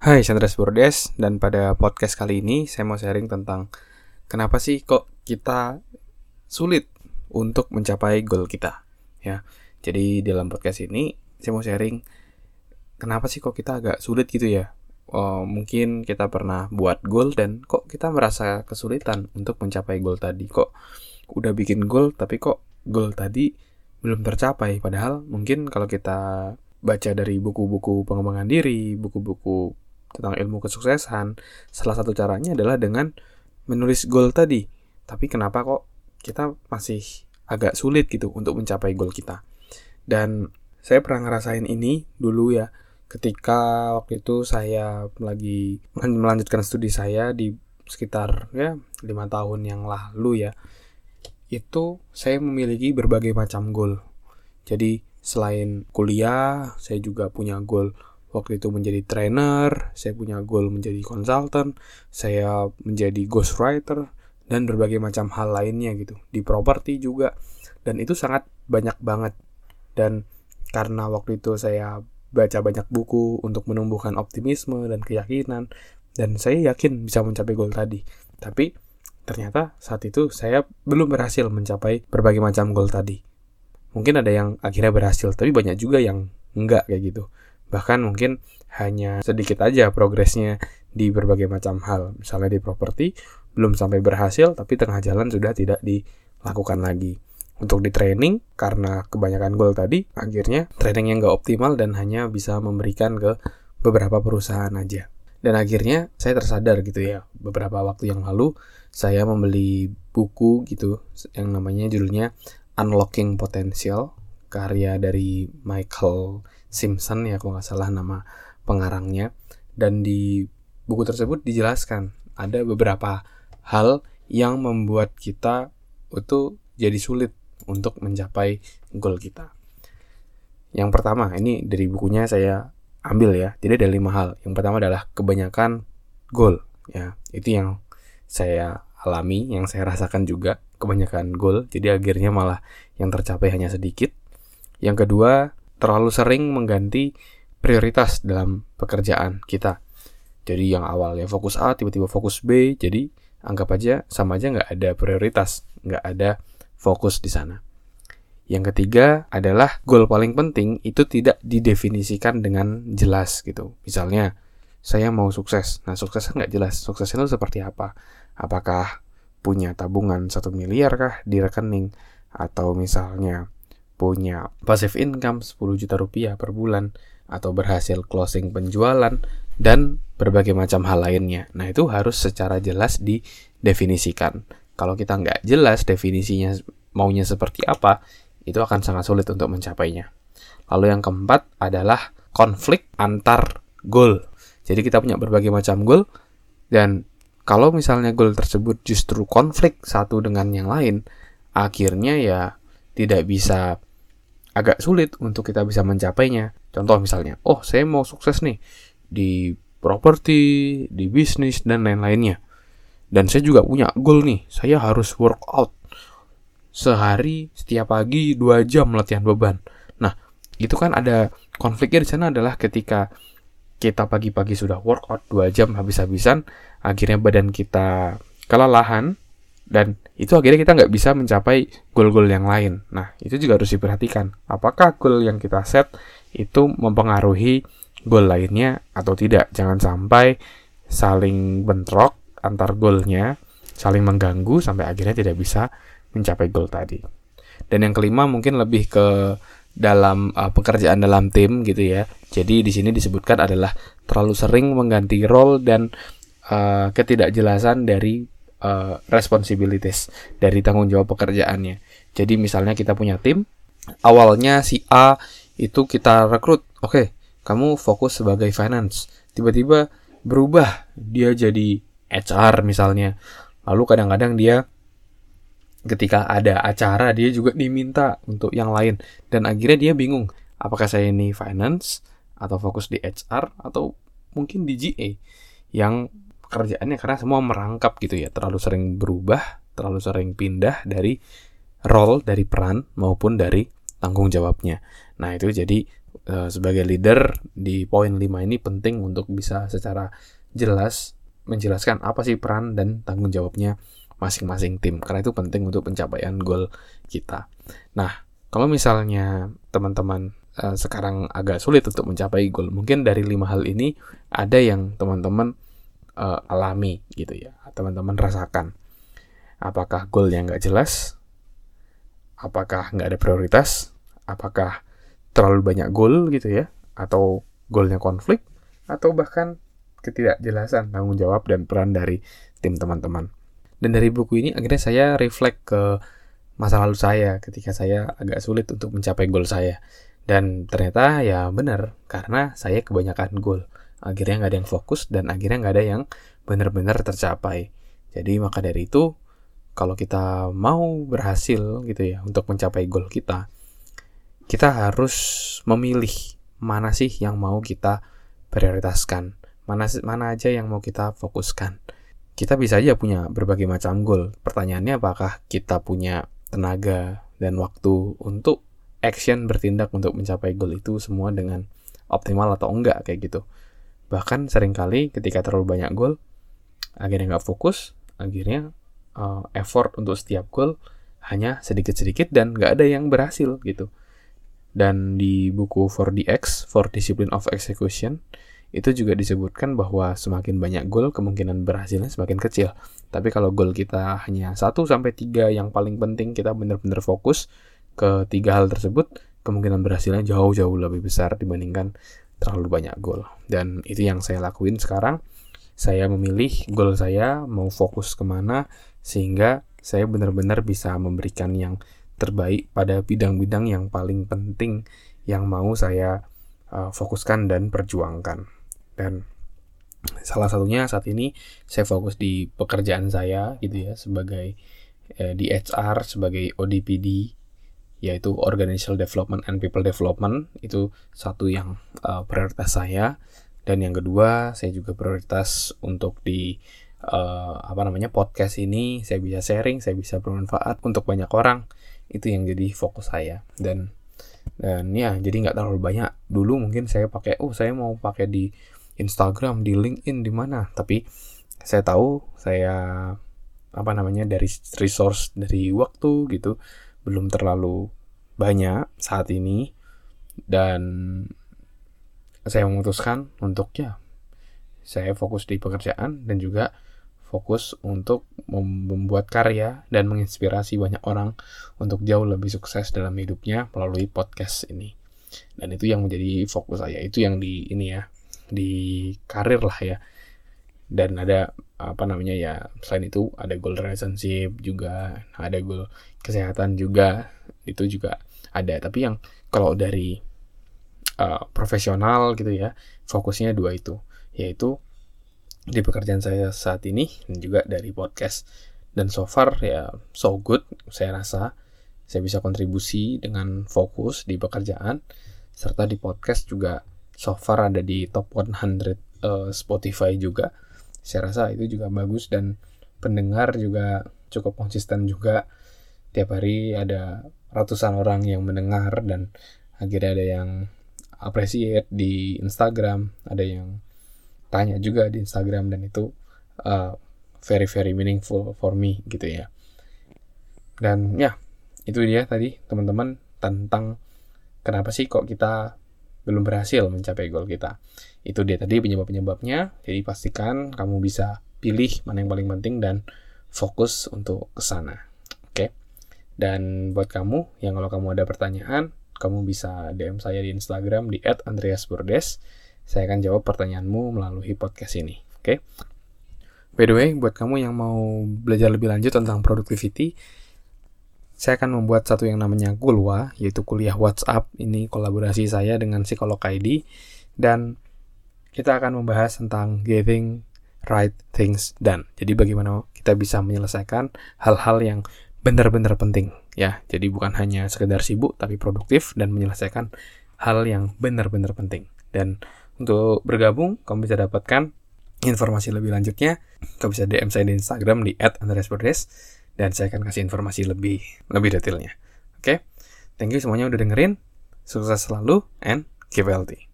Hai, Chandra Burdes dan pada podcast kali ini saya mau sharing tentang kenapa sih kok kita sulit untuk mencapai goal kita, ya. Jadi dalam podcast ini saya mau sharing kenapa sih kok kita agak sulit gitu ya. Oh, mungkin kita pernah buat goal dan kok kita merasa kesulitan untuk mencapai goal tadi. Kok udah bikin goal tapi kok goal tadi belum tercapai padahal mungkin kalau kita baca dari buku-buku pengembangan diri, buku-buku tentang ilmu kesuksesan, salah satu caranya adalah dengan menulis goal tadi. Tapi kenapa kok kita masih agak sulit gitu untuk mencapai goal kita? Dan saya pernah ngerasain ini dulu ya, ketika waktu itu saya lagi melanjutkan studi saya di sekitar ya lima tahun yang lalu ya itu saya memiliki berbagai macam goal jadi selain kuliah, saya juga punya goal waktu itu menjadi trainer, saya punya goal menjadi konsultan, saya menjadi ghostwriter, dan berbagai macam hal lainnya gitu. Di properti juga. Dan itu sangat banyak banget. Dan karena waktu itu saya baca banyak buku untuk menumbuhkan optimisme dan keyakinan, dan saya yakin bisa mencapai goal tadi. Tapi ternyata saat itu saya belum berhasil mencapai berbagai macam goal tadi mungkin ada yang akhirnya berhasil tapi banyak juga yang enggak kayak gitu bahkan mungkin hanya sedikit aja progresnya di berbagai macam hal. Misalnya di properti belum sampai berhasil tapi tengah jalan sudah tidak dilakukan lagi. Untuk di training karena kebanyakan goal tadi akhirnya training yang nggak optimal dan hanya bisa memberikan ke beberapa perusahaan aja. Dan akhirnya saya tersadar gitu ya beberapa waktu yang lalu saya membeli buku gitu yang namanya judulnya Unlocking Potential karya dari Michael Simpson ya kalau nggak salah nama pengarangnya dan di buku tersebut dijelaskan ada beberapa hal yang membuat kita itu jadi sulit untuk mencapai goal kita. Yang pertama, ini dari bukunya saya ambil ya. Jadi ada lima hal. Yang pertama adalah kebanyakan goal ya. Itu yang saya alami, yang saya rasakan juga kebanyakan goal, jadi akhirnya malah yang tercapai hanya sedikit. Yang kedua, terlalu sering mengganti prioritas dalam pekerjaan kita. Jadi yang awalnya fokus A, tiba-tiba fokus B, jadi anggap aja sama aja nggak ada prioritas, nggak ada fokus di sana. Yang ketiga adalah goal paling penting itu tidak didefinisikan dengan jelas gitu. Misalnya, saya mau sukses. Nah, suksesnya nggak jelas. Suksesnya itu seperti apa? Apakah punya tabungan satu miliar kah di rekening atau misalnya punya passive income 10 juta rupiah per bulan atau berhasil closing penjualan dan berbagai macam hal lainnya. Nah itu harus secara jelas didefinisikan. Kalau kita nggak jelas definisinya maunya seperti apa, itu akan sangat sulit untuk mencapainya. Lalu yang keempat adalah konflik antar goal. Jadi kita punya berbagai macam goal dan kalau misalnya goal tersebut justru konflik satu dengan yang lain, akhirnya ya tidak bisa agak sulit untuk kita bisa mencapainya. Contoh misalnya, oh saya mau sukses nih di properti, di bisnis dan lain-lainnya. Dan saya juga punya goal nih, saya harus workout sehari setiap pagi dua jam latihan beban. Nah, itu kan ada konfliknya di sana adalah ketika kita pagi-pagi sudah workout 2 jam habis-habisan, akhirnya badan kita kelelahan, dan itu akhirnya kita nggak bisa mencapai goal-goal yang lain. Nah, itu juga harus diperhatikan. Apakah goal yang kita set itu mempengaruhi goal lainnya atau tidak? Jangan sampai saling bentrok antar goalnya, saling mengganggu sampai akhirnya tidak bisa mencapai goal tadi. Dan yang kelima mungkin lebih ke dalam uh, pekerjaan dalam tim gitu ya. Jadi di sini disebutkan adalah terlalu sering mengganti role dan uh, ketidakjelasan dari uh, responsibilities dari tanggung jawab pekerjaannya. Jadi misalnya kita punya tim, awalnya si A itu kita rekrut, oke, okay, kamu fokus sebagai finance. Tiba-tiba berubah, dia jadi HR misalnya. Lalu kadang-kadang dia ketika ada acara dia juga diminta untuk yang lain dan akhirnya dia bingung apakah saya ini finance atau fokus di HR atau mungkin di GA yang pekerjaannya karena semua merangkap gitu ya. Terlalu sering berubah terlalu sering pindah dari role dari peran maupun dari tanggung jawabnya. Nah itu jadi uh, sebagai leader di poin 5 ini penting untuk bisa secara jelas menjelaskan apa sih peran dan tanggung jawabnya masing-masing tim. Karena itu penting untuk pencapaian goal kita. Nah, kalau misalnya teman-teman uh, sekarang agak sulit untuk mencapai goal, mungkin dari lima hal ini ada yang teman-teman uh, alami gitu ya, teman-teman rasakan. Apakah goal yang nggak jelas? Apakah nggak ada prioritas? Apakah terlalu banyak goal gitu ya? Atau goalnya konflik? Atau bahkan ketidakjelasan tanggung jawab dan peran dari tim teman-teman. Dan dari buku ini akhirnya saya reflect ke masa lalu saya ketika saya agak sulit untuk mencapai goal saya. Dan ternyata ya benar, karena saya kebanyakan goal. Akhirnya nggak ada yang fokus dan akhirnya nggak ada yang benar-benar tercapai. Jadi maka dari itu, kalau kita mau berhasil gitu ya untuk mencapai goal kita, kita harus memilih mana sih yang mau kita prioritaskan, mana mana aja yang mau kita fokuskan kita bisa aja punya berbagai macam goal. Pertanyaannya apakah kita punya tenaga dan waktu untuk action bertindak untuk mencapai goal itu semua dengan optimal atau enggak kayak gitu. Bahkan sering kali ketika terlalu banyak goal, akhirnya nggak fokus, akhirnya uh, effort untuk setiap goal hanya sedikit-sedikit dan nggak ada yang berhasil gitu. Dan di buku 4DX, For Discipline of Execution, itu juga disebutkan bahwa semakin banyak gol kemungkinan berhasilnya semakin kecil. Tapi kalau gol kita hanya 1 sampai 3 yang paling penting kita benar-benar fokus ke tiga hal tersebut, kemungkinan berhasilnya jauh-jauh lebih besar dibandingkan terlalu banyak gol. Dan itu yang saya lakuin sekarang. Saya memilih gol saya mau fokus ke mana sehingga saya benar-benar bisa memberikan yang terbaik pada bidang-bidang yang paling penting yang mau saya uh, fokuskan dan perjuangkan dan salah satunya saat ini saya fokus di pekerjaan saya gitu ya sebagai eh, di HR sebagai ODPD yaitu Organizational Development and People Development. Itu satu yang uh, prioritas saya. Dan yang kedua saya juga prioritas untuk di uh, apa namanya podcast ini. Saya bisa sharing saya bisa bermanfaat untuk banyak orang. Itu yang jadi fokus saya. Dan dan ya jadi nggak terlalu banyak. Dulu mungkin saya pakai oh saya mau pakai di Instagram, di LinkedIn, di mana. Tapi saya tahu saya apa namanya dari resource dari waktu gitu belum terlalu banyak saat ini dan saya memutuskan untuk ya saya fokus di pekerjaan dan juga fokus untuk membuat karya dan menginspirasi banyak orang untuk jauh lebih sukses dalam hidupnya melalui podcast ini. Dan itu yang menjadi fokus saya, itu yang di ini ya, di karir lah ya dan ada apa namanya ya selain itu ada goal relationship juga ada goal kesehatan juga itu juga ada. Tapi yang kalau dari uh, profesional gitu ya fokusnya dua itu. Yaitu di pekerjaan saya saat ini dan juga dari podcast. Dan so far ya so good saya rasa. Saya bisa kontribusi dengan fokus di pekerjaan. Serta di podcast juga so far ada di top 100 uh, eh, Spotify juga. Saya rasa itu juga bagus dan pendengar juga cukup konsisten juga. Tiap hari ada ratusan orang yang mendengar dan akhirnya ada yang appreciate di Instagram, ada yang tanya juga di Instagram dan itu uh, very very meaningful for me gitu ya. Dan ya, itu dia tadi teman-teman tentang kenapa sih kok kita belum berhasil mencapai goal kita. Itu dia tadi penyebab-penyebabnya. Jadi pastikan kamu bisa pilih mana yang paling penting dan fokus untuk ke sana. Oke. Dan buat kamu yang kalau kamu ada pertanyaan, kamu bisa DM saya di Instagram di @andreasburdes. Saya akan jawab pertanyaanmu melalui podcast ini. Oke. By the way, buat kamu yang mau belajar lebih lanjut tentang productivity, saya akan membuat satu yang namanya Gulwa, yaitu kuliah WhatsApp. Ini kolaborasi saya dengan psikolog ID. Dan kita akan membahas tentang getting right things done. Jadi bagaimana kita bisa menyelesaikan hal-hal yang benar-benar penting. ya. Jadi bukan hanya sekedar sibuk, tapi produktif dan menyelesaikan hal yang benar-benar penting. Dan untuk bergabung, kamu bisa dapatkan informasi lebih lanjutnya. Kamu bisa DM saya di Instagram di @andreasberdes dan saya akan kasih informasi lebih lebih detailnya. Oke, okay? thank you semuanya udah dengerin. Sukses selalu and keep healthy.